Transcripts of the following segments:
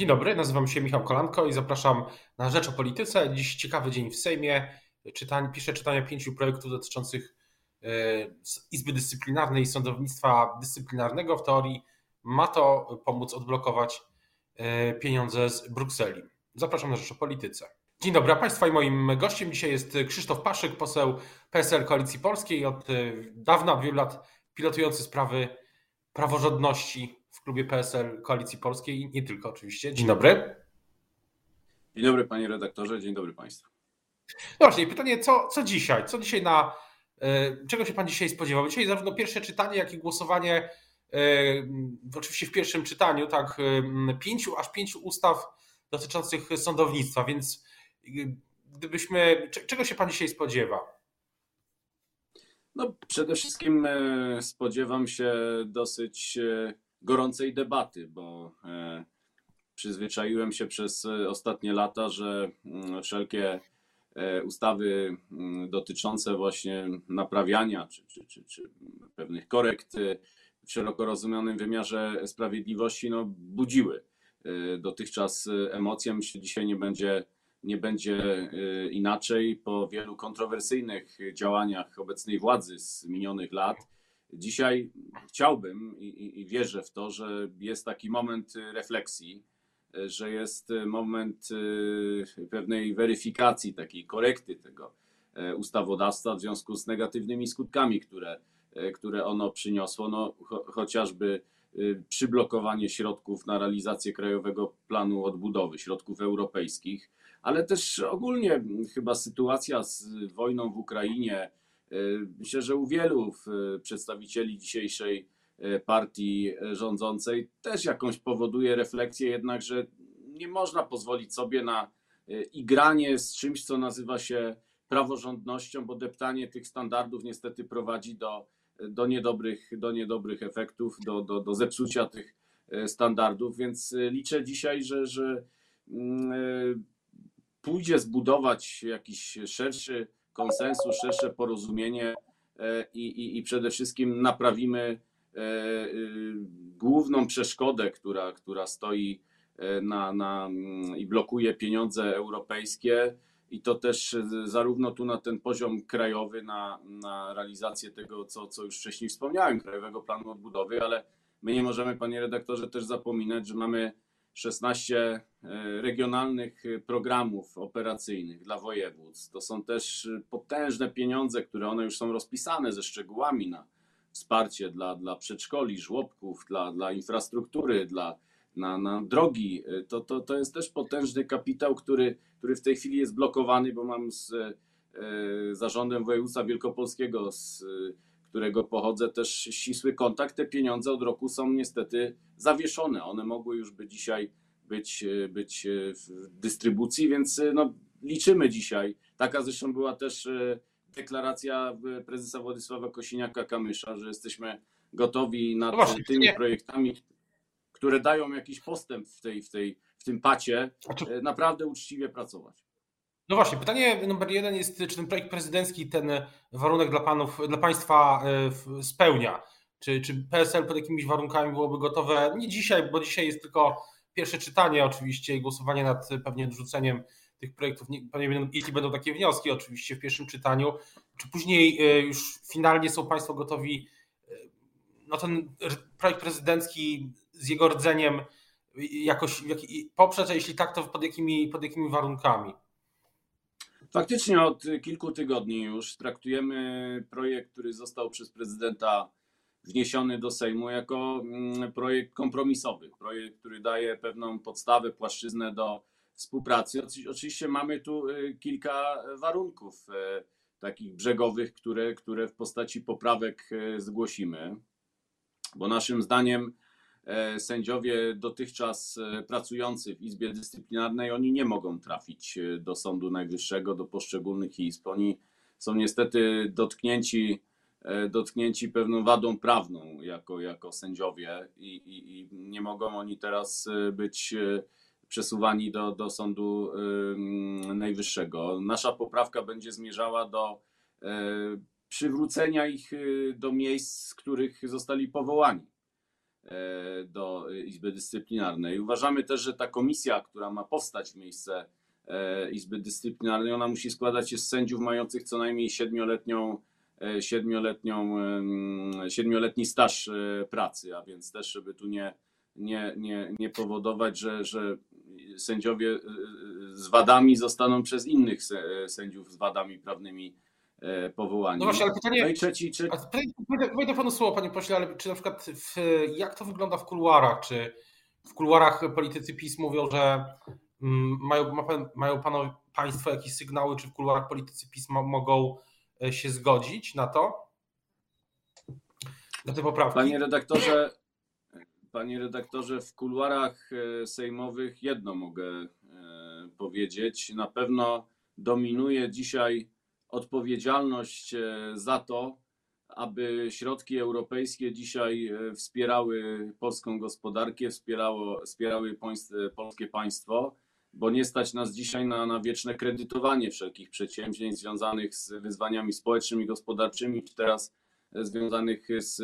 Dzień dobry, nazywam się Michał Kolanko i zapraszam na Rzecz o Polityce. Dziś ciekawy dzień w Sejmie. Czytań, piszę czytania pięciu projektów dotyczących e, Izby Dyscyplinarnej i Sądownictwa Dyscyplinarnego. W teorii ma to pomóc odblokować e, pieniądze z Brukseli. Zapraszam na Rzecz o Polityce. Dzień dobry, Państwa i moim gościem dzisiaj jest Krzysztof Paszyk, poseł PSL Koalicji Polskiej, od e, dawna, wielu lat pilotujący sprawy praworządności w klubie PSL Koalicji Polskiej i nie tylko oczywiście. Dzień dobry. Dzień dobry panie redaktorze, dzień dobry państwu. No właśnie, pytanie, co, co dzisiaj? Co dzisiaj na. Y, czego się pan dzisiaj spodziewał? Dzisiaj zarówno pierwsze czytanie, jak i głosowanie, y, oczywiście w pierwszym czytaniu, tak, y, pięciu, aż pięciu ustaw dotyczących sądownictwa, więc gdybyśmy. Czego się pan dzisiaj spodziewa? No, przede wszystkim spodziewam się dosyć gorącej debaty, bo e, przyzwyczaiłem się przez ostatnie lata, że mm, wszelkie e, ustawy mm, dotyczące właśnie naprawiania czy, czy, czy, czy pewnych korekt w szeroko rozumianym wymiarze sprawiedliwości no, budziły e, dotychczas emocje. Myślę, że dzisiaj nie będzie, nie będzie inaczej po wielu kontrowersyjnych działaniach obecnej władzy z minionych lat Dzisiaj chciałbym i, i, wierzę w to, że jest taki moment refleksji, że jest moment y, pewnej weryfikacji, takiej korekty tego ustawodawstwa w związku z negatywnymi skutkami, które, które ono przyniosło, no, cho, chociażby y, przyblokowanie środków na realizację Krajowego Planu Odbudowy, środków europejskich, ale też ogólnie chyba sytuacja z wojną w Ukrainie, myślę, że u wielu e, przedstawicieli dzisiejszej e, partii rządzącej też jakąś powoduje refleksję, jednak, że nie można pozwolić sobie na igranie z czymś, co nazywa się praworządnością, bo deptanie tych standardów niestety prowadzi do, do, niedobrych, do niedobrych efektów, do, do, do zepsucia tych standardów, więc liczę dzisiaj, że, że mm, pójdzie zbudować jakiś szerszy konsensus, szersze porozumienie e, i, i, i przede wszystkim naprawimy e, y, główną przeszkodę, która, która stoi e, na, na, mm, i blokuje pieniądze europejskie. I to też zarówno tu na ten poziom krajowy, na, na realizację tego, co, co już wcześniej wspomniałem, Krajowego Planu Odbudowy, ale my nie możemy, panie redaktorze, też zapominać, że mamy 16 e, regionalnych programów operacyjnych dla województw. To są też potężne pieniądze, które one już są rozpisane ze szczegółami na wsparcie dla, dla przedszkoli, żłobków, dla, dla infrastruktury, dla, na, na drogi. To, to, to jest też potężny kapitał, który, który w tej chwili jest blokowany, bo mam z e, zarządem województwa wielkopolskiego, z którego pochodzę, też ścisły kontakt. Te pieniądze od roku są niestety zawieszone. One mogły już by dzisiaj być, być w dystrybucji, więc no, liczymy dzisiaj. Taka zresztą była też e, deklaracja prezesa Władysława Kosiniaka-Kamysza, że jesteśmy gotowi nad no właśnie, tymi nie. projektami, które dają jakiś postęp w, tej, w, tej, w tym pacie, e, naprawdę uczciwie pracować. No właśnie, pytanie numer jeden jest, czy ten projekt prezydencki ten warunek dla panów, dla państwa e, spełnia? Czy, czy PSL pod jakimiś warunkami byłoby gotowe? Nie dzisiaj, bo dzisiaj jest tylko pierwsze czytanie oczywiście i głosowanie nad pewnie odrzuceniem tych projektów, jeśli będą takie wnioski oczywiście w pierwszym czytaniu, czy później e, już finalnie są Państwo gotowi e, no ten projekt prezydencki z jego rdzeniem jakoś poprzeć, a jeśli tak, to pod jakimi, pod jakimi warunkami? Faktycznie od kilku tygodni już traktujemy projekt, który został przez prezydenta wniesiony do Sejmu jako mm, projekt kompromisowy, projekt, który daje pewną podstawę, płaszczyznę do współpracy. Oczywiście mamy tu y, kilka warunków y, takich brzegowych, które, które w postaci poprawek y, zgłosimy, bo naszym zdaniem sędziowie dotychczas e, pracujący w Izbie Dyscyplinarnej, oni nie mogą trafić e, do Sądu Najwyższego, do poszczególnych izb. Oni są niestety dotknięci, dotknięci pewną wadą prawną jako, jako sędziowie i, i, i nie mogą oni teraz być przesuwani do, do Sądu Najwyższego. Nasza poprawka będzie zmierzała do przywrócenia ich do miejsc, z których zostali powołani do Izby Dyscyplinarnej. Uważamy też, że ta komisja, która ma powstać w miejsce Izby Dyscyplinarnej, ona musi składać się z sędziów mających co najmniej siedmioletnią siedmioletnią, siedmioletni staż pracy, a więc też, żeby tu nie, nie, nie, nie powodować, że, że sędziowie z wadami zostaną przez innych sędziów z wadami prawnymi e, powołani. No właśnie, ale pytanie. No i trzeci, czy... Wejdę panu słowo, panie pośle, ale czy na przykład w, jak to wygląda w kuluarach? Czy w kuluarach politycy PiS mówią, że mm, mają, mają panowie, państwo jakieś sygnały, czy w kuluarach politycy PiS mogą e, się zgodzić na to? Na te poprawki? Panie redaktorze, Panie redaktorze, w kuluarach e, sejmowych jedno mogę e, powiedzieć. Na pewno dominuje dzisiaj odpowiedzialność e, za to, aby środki europejskie dzisiaj wspierały polską gospodarkę, wspierało, wspierały polskie państwo, bo nie stać nas dzisiaj na, na wieczne kredytowanie wszelkich przedsięwzięć związanych z wyzwaniami społecznymi, gospodarczymi, czy teraz związanych z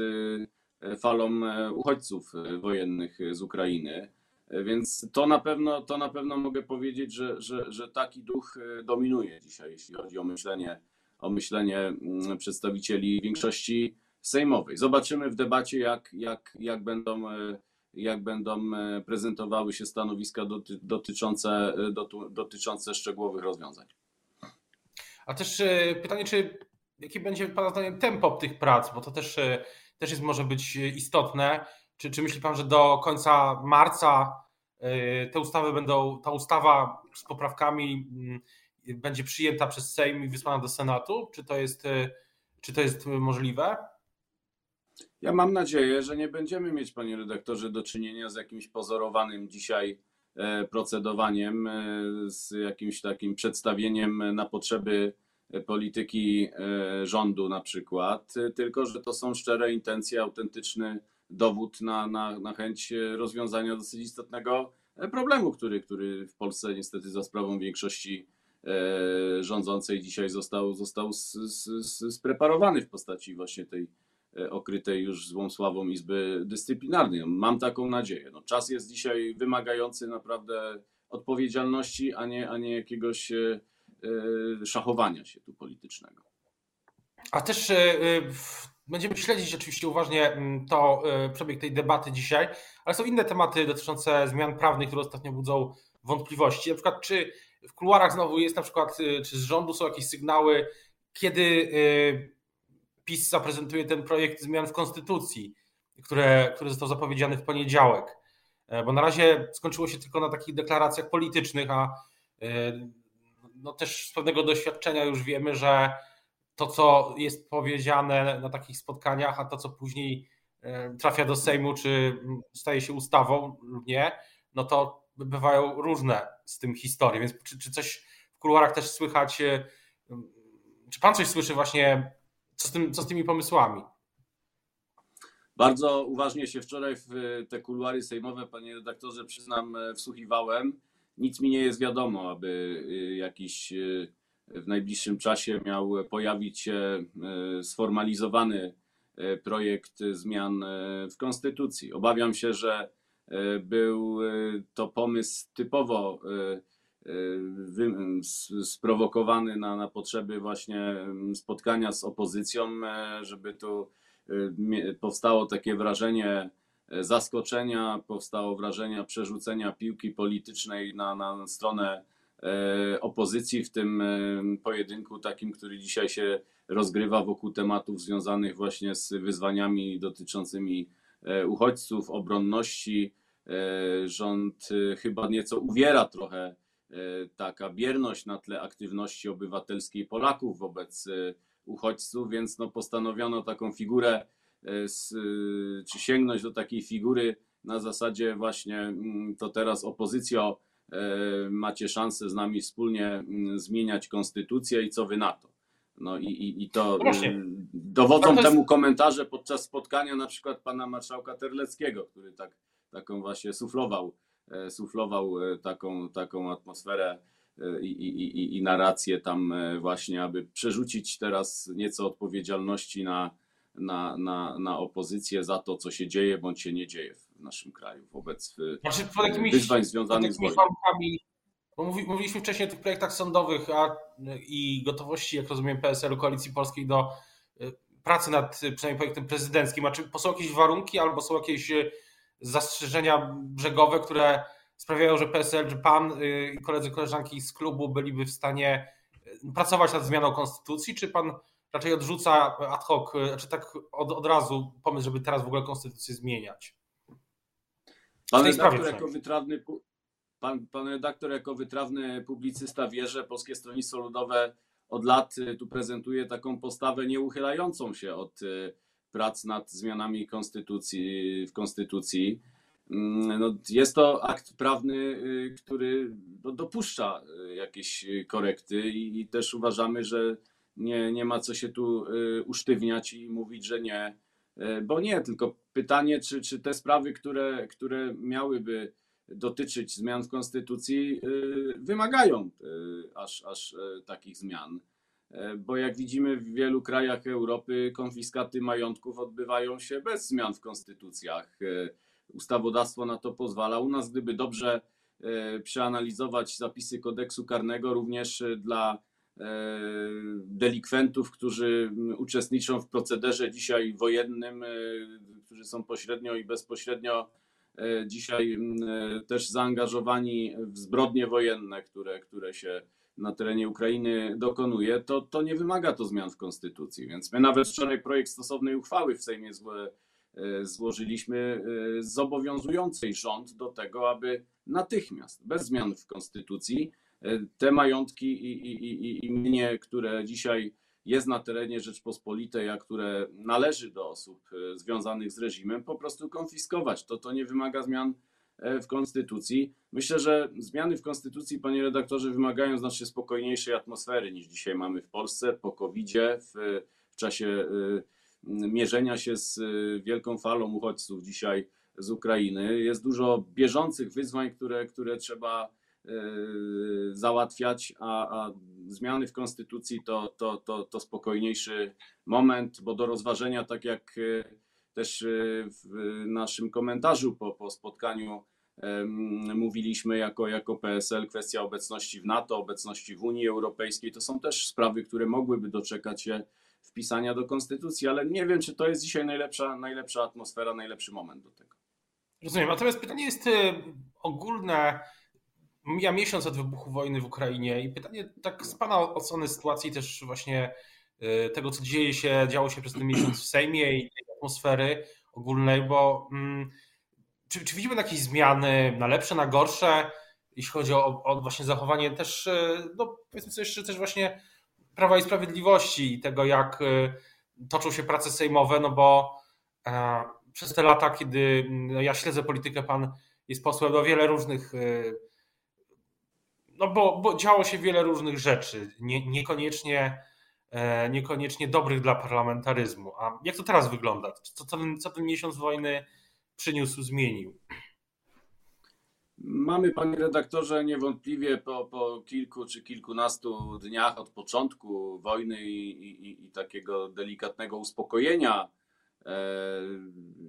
falą e, uchodźców e, wojennych z Ukrainy. E, więc to na pewno, to na pewno mogę powiedzieć, że, że, że taki duch dominuje dzisiaj, jeśli chodzi o myślenie, o myślenie mm, przedstawicieli większości sejmowej. Zobaczymy w debacie, jak, jak, jak, będą, jak będą prezentowały się stanowiska doty, dotyczące, dotyczące szczegółowych rozwiązań. A też pytanie, czy jakie będzie Pana zdaniem tempo tych prac, bo to też też jest może być istotne. Czy, czy myśli Pan, że do końca marca y, te ustawy będą, ta ustawa z poprawkami mm, będzie przyjęta przez Sejm i wysłana do Senatu? Czy to jest, y, czy to jest możliwe? Ja mam nadzieję, że nie będziemy mieć, panie redaktorze, do czynienia z jakimś pozorowanym dzisiaj e, procedowaniem, e, z jakimś takim przedstawieniem na potrzeby polityki e, rządu na przykład, tylko że to są szczere intencje, autentyczny dowód na, na, na chęć rozwiązania dosyć istotnego problemu, który, który w Polsce niestety za sprawą większości e, rządzącej dzisiaj został, został spreparowany w postaci właśnie tej e, okrytej już złą sławą Izby Dyscyplinarnej. Mam taką nadzieję. No, czas jest dzisiaj wymagający naprawdę odpowiedzialności, a nie, a nie jakiegoś E, szachowania się tu politycznego. A też e, e, będziemy śledzić oczywiście uważnie mm, to przebieg tej debaty dzisiaj, ale są inne tematy dotyczące zmian prawnych, które ostatnio budzą wątpliwości. Na przykład, czy w kuluarach znowu jest na przykład, czy z rządu są jakieś sygnały, kiedy PiS zaprezentuje ten projekt zmian w konstytucji, które, który został zapowiedziany w poniedziałek. Bo na razie skończyło się tylko na takich deklaracjach politycznych, a no też z pewnego doświadczenia już wiemy, że to, co jest powiedziane na takich spotkaniach, a to, co później e, trafia do Sejmu, czy staje się ustawą lub nie, no to bywają różne z tym historie. Więc czy, czy coś w kuluarach też słychać, e, czy pan coś słyszy właśnie, co z, tym, co z tymi pomysłami? Bardzo uważnie się wczoraj w te kuluary sejmowe, panie redaktorze, przyznam, e, wsłuchiwałem nic mi nie jest wiadomo, aby jakiś w najbliższym czasie miał pojawić się y, sformalizowany projekt zmian w konstytucji. Obawiam się, że był to pomysł typowo sprowokowany na, na potrzeby właśnie spotkania z opozycją, żeby tu powstało takie wrażenie zaskoczenia, powstało wrażenie przerzucenia piłki politycznej na, na stronę e, opozycji w tym e, pojedynku takim, który dzisiaj się rozgrywa wokół tematów związanych właśnie z wyzwaniami dotyczącymi e, uchodźców, obronności. Rząd chyba nieco uwiera trochę taka bierność na tle aktywności obywatelskiej Polaków wobec uchodźców, więc no postanowiono taką figurę E, czy sięgnąć do takiej figury na zasadzie właśnie mm, to teraz opozycja e, macie szansę z nami wspólnie mm, zmieniać konstytucję i co wy na to. No i, i, i to no dowodzą jest... temu komentarze podczas spotkania na przykład pana marszałka Terleckiego, który tak, taką właśnie suflował, e, suflował taką, taką atmosferę i, i, i, i narrację tam właśnie, aby przerzucić teraz nieco odpowiedzialności na, na, na, na opozycję za to, co się dzieje bądź się nie dzieje w naszym kraju wobec znaczy, pod jakimiś, wyzwań związanych z wojną. Bo mówi, mówiliśmy wcześniej o tych projektach sądowych a, i gotowości, jak rozumiem, PSL-u Koalicji Polskiej do y, pracy nad przynajmniej projektem prezydenckim. A czy są jakieś warunki albo są jakieś y, zastrzeżenia brzegowe, które sprawiają, że PSL, że pan y, i koledzy, koleżanki z klubu byliby w stanie pracować nad zmianą konstytucji, czy pan raczej odrzuca ad hoc, czy tak od, od razu pomysł, żeby teraz w ogóle konstytucję zmieniać? Pan redaktor jako wytrawny, pan, pan redaktor jako wytrawny publicysta wie, że Polskie Stronnictwo Ludowe od lat y, tu prezentuje taką postawę nieuchylającą się od y, prac nad zmianami konstytucji w konstytucji. Mm, no, jest to akt prawny, y, który no, dopuszcza jakieś korekty i, i też uważamy, że nie, nie ma co się tu usztywniać i mówić, że nie, bo nie, tylko pytanie, czy, czy te sprawy, które, które miałyby dotyczyć zmian w konstytucji, wymagają aż, aż takich zmian. E, bo jak widzimy w wielu krajach Europy konfiskaty majątków odbywają się bez zmian w konstytucjach. E, ustawodawstwo na to pozwala. U nas, gdyby dobrze e, przeanalizować zapisy kodeksu karnego, również dla delikwentów, którzy uczestniczą w procederze dzisiaj wojennym, którzy są pośrednio i bezpośrednio dzisiaj też zaangażowani w zbrodnie wojenne, które, które się na terenie Ukrainy dokonuje, to, to nie wymaga to zmian w konstytucji. Więc my nawet wczoraj projekt stosownej uchwały w Sejmie zło, e, złożyliśmy e, zobowiązującej rząd do tego, aby natychmiast, bez zmian w konstytucji, e, te majątki i, i, i, i które dzisiaj jest na terenie Rzeczpospolitej, a które należy do osób związanych z reżimem, po prostu konfiskować. To, to nie wymaga zmian E, w Konstytucji. Myślę, że zmiany w Konstytucji, panie redaktorze, wymagają znacznie spokojniejszej atmosfery niż dzisiaj mamy w Polsce po COVID-zie, w, w czasie e, mierzenia się z e, wielką falą uchodźców dzisiaj z Ukrainy. Jest dużo bieżących wyzwań, które, które trzeba załatwiać, a, a zmiany w konstytucji to, to, to, to spokojniejszy moment, bo do rozważenia, tak jak też y, w naszym komentarzu po, po spotkaniu mówiliśmy jako, jako PSL kwestia obecności w NATO, obecności w Unii Europejskiej. To są też sprawy, które mogłyby doczekać się wpisania do konstytucji, ale nie wiem, czy to jest dzisiaj najlepsza, najlepsza atmosfera, najlepszy moment do tego. Rozumiem. Natomiast pytanie jest y, ogólne. Mija miesiąc od wybuchu wojny w Ukrainie i pytanie tak z Pana oceny sytuacji też właśnie y, tego, co dzieje się, działo się przez ten miesiąc w Sejmie i atmosfery ogólnej, bo mm, czy, czy widzimy jakieś zmiany na lepsze, na gorsze, jeśli chodzi o, o właśnie zachowanie też, e, no powiedzmy sobie jeszcze też właśnie Prawa i Sprawiedliwości i tego, jak e, toczą się prace sejmowe, no bo e, przez te lata, kiedy no ja śledzę politykę, pan jest posłem do wiele różnych, no bo, bo działo się wiele różnych rzeczy, nie, niekoniecznie E, niekoniecznie dobrych dla parlamentaryzmu. A jak to teraz wygląda? Co, ten, co ten miesiąc wojny przyniósł, zmienił? Mamy, panie redaktorze, niewątpliwie po, po kilku czy kilkunastu dniach od początku wojny i, i, i takiego delikatnego uspokojenia, e,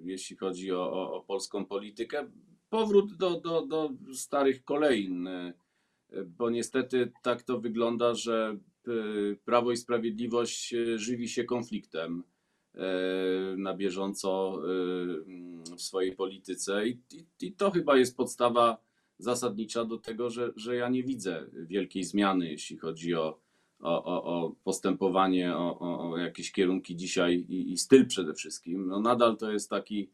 jeśli chodzi o, o, o, polską politykę, powrót do, do, do starych kolejn, e, bo niestety tak to wygląda, że Y, Prawo i Sprawiedliwość y, żywi się konfliktem y, na bieżąco w swojej polityce i, to chyba jest podstawa zasadnicza do tego, że, że ja nie widzę wielkiej zmiany, jeśli chodzi o, o, o, o postępowanie, o, o, jakieś kierunki dzisiaj i, i, styl przede wszystkim. No nadal to jest taki,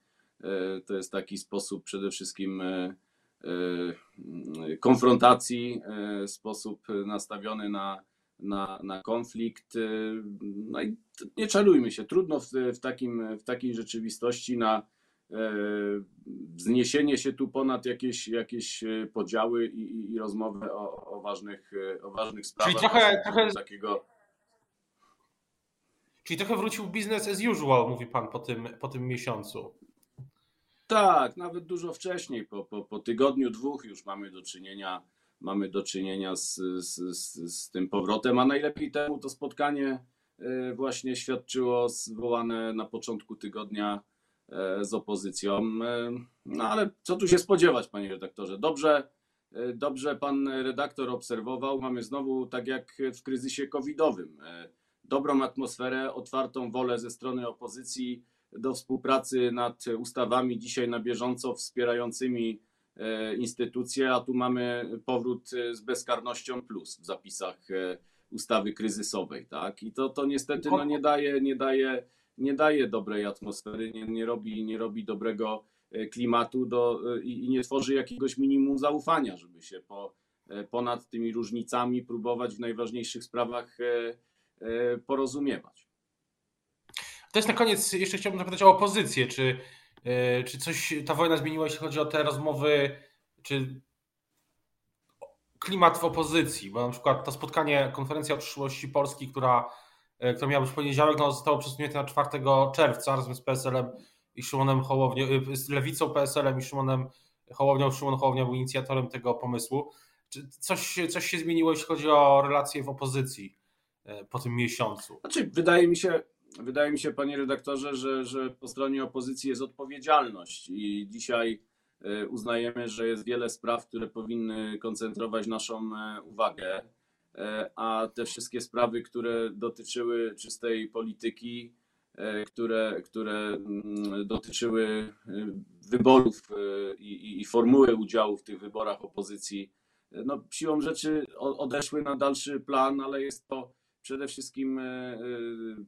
to jest taki sposób przede wszystkim konfrontacji, sposób nastawiony na na, na konflikt. Y, no i nie czarujmy się, trudno w, w, takim, w takiej rzeczywistości na wzniesienie się tu ponad jakieś, jakieś podziały i, i rozmowy o, o, ważnych, o ważnych sprawach. Czyli trochę, trochę takiego. Czyli trochę wrócił business as usual, mówi pan po tym, po tym miesiącu. Tak, nawet dużo wcześniej, po, po, po tygodniu, dwóch już mamy do czynienia mamy do czynienia z, z, z, z tym powrotem, a najlepiej temu to spotkanie właśnie świadczyło zwołane na początku tygodnia z opozycją. No ale co tu się spodziewać, panie redaktorze? Dobrze, dobrze pan redaktor obserwował. Mamy znowu, tak jak w kryzysie covidowym, dobrą atmosferę, otwartą wolę ze strony opozycji do współpracy nad ustawami dzisiaj na bieżąco wspierającymi e, instytucje, a tu mamy powrót z bezkarnością plus w zapisach e, ustawy kryzysowej, tak? I to, to niestety no, nie, daje, nie, daje, nie daje dobrej atmosfery, nie, nie, robi, nie robi dobrego e, klimatu do, i, i nie tworzy jakiegoś minimum zaufania, żeby się po, ponad tymi różnicami próbować w najważniejszych sprawach porozumiewać. Jest na koniec, jeszcze chciałbym zapytać o opozycję. Czy, e, czy coś ta wojna zmieniła, jeśli chodzi o te rozmowy, czy klimat w opozycji? Bo na przykład to spotkanie, konferencja o przyszłości Polski, która, e, która miała być w poniedziałek, no, zostało przesunięte na 4 czerwca razem z PSL-em i Szymonem Hołownią, e, z Lewicą, PSL-em i Szymonem Hołownią. Szymon Hołownia był inicjatorem tego pomysłu. Czy coś, coś się zmieniło, jeśli chodzi o relacje w opozycji po tym miesiącu? Znaczy, wydaje mi się, wydaje mi się, panie redaktorze, że, że po stronie opozycji jest odpowiedzialność i dzisiaj e, uznajemy, że jest wiele spraw, które powinny koncentrować naszą e, uwagę, e, a te wszystkie sprawy, które dotyczyły czystej polityki, które, które mm, dotyczyły wyborów i, i formuły udziału w tych wyborach opozycji, no, siłą rzeczy odeszły na dalszy plan, ale jest to przede wszystkim e, e,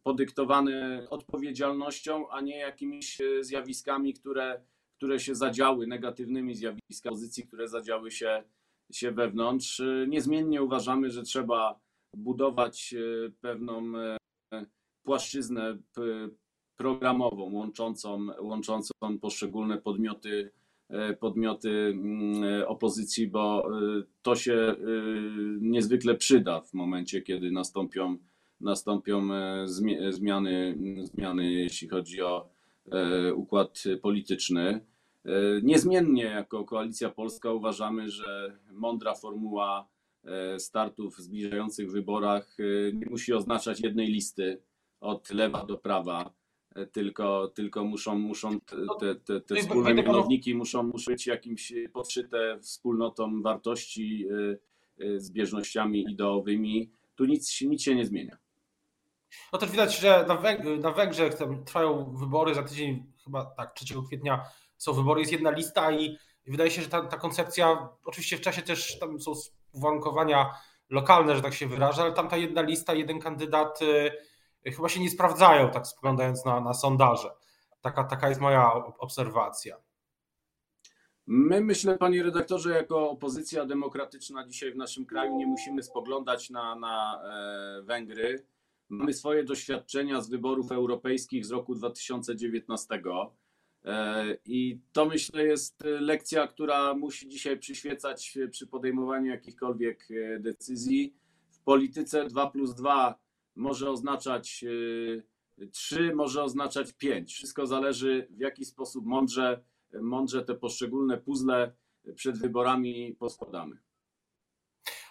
podyktowane odpowiedzialnością, a nie jakimiś e, zjawiskami, które, które się zadziały, negatywnymi zjawiskami pozycji, które zadziały się, się wewnątrz. Niezmiennie uważamy, że trzeba budować pewną płaszczyznę programową łączącą, łączącą poszczególne podmioty podmioty mm, e, opozycji, bo e, to się niezwykle przyda w momencie, kiedy nastąpią, nastąpią zmiany, zmiany, jeśli chodzi o układ polityczny. Niezmiennie jako Koalicja Polska uważamy, że mądra formuła startów w zbliżających wyborach nie musi oznaczać jednej listy od lewa do prawa tylko, tylko muszą, muszą te, te, te wspólne mianowniki muszą, muszą być jakimś podszyte wspólnotą wartości, y, y, zbieżnościami ideowymi. Tu nic, nic się nie zmienia. No też widać, że na, Węg na Węgrzech trwają wybory, za tydzień chyba tak, 3 kwietnia są wybory, jest jedna lista i wydaje się, że ta, ta koncepcja, oczywiście w czasie też tam są uwarunkowania lokalne, że tak się wyraża, ale tam ta jedna lista, jeden kandydat y, chyba się nie sprawdzają, tak spoglądając na, na sondaże. Taka, taka jest moja obserwacja. My myślę, panie redaktorze, jako opozycja demokratyczna dzisiaj w naszym kraju nie musimy spoglądać na, na e, Węgry. Mamy swoje doświadczenia z wyborów europejskich z roku 2019. E, I to myślę jest lekcja, która musi dzisiaj przyświecać przy podejmowaniu jakichkolwiek e, decyzji. W polityce 2 plus 2 może oznaczać 3, y, może oznaczać 5. Wszystko zależy, w jaki sposób mądrze, mądrze te poszczególne puzzle przed wyborami poskładamy.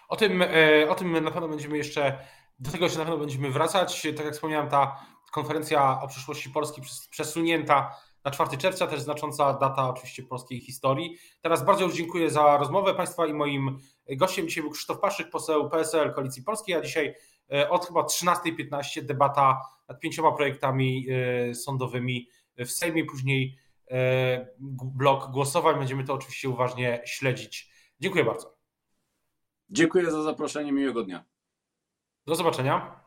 O tym, e, o tym na pewno będziemy jeszcze, do tego jeszcze na pewno będziemy wracać. Tak jak wspomniałem, ta konferencja o przyszłości Polski przesunięta na 4 czerwca, też znacząca data oczywiście polskiej historii. Teraz bardzo już dziękuję za rozmowę Państwa i moim gościem dzisiaj był Krzysztof Paszyk, poseł PSL Koalicji Polskiej, a dzisiaj od chyba 13.15 debata nad pięcioma projektami e, sądowymi w Sejmie, później e, blok głosowań. Będziemy to oczywiście uważnie śledzić. Dziękuję bardzo. Dziękuję za zaproszenie, miłego dnia. Do zobaczenia.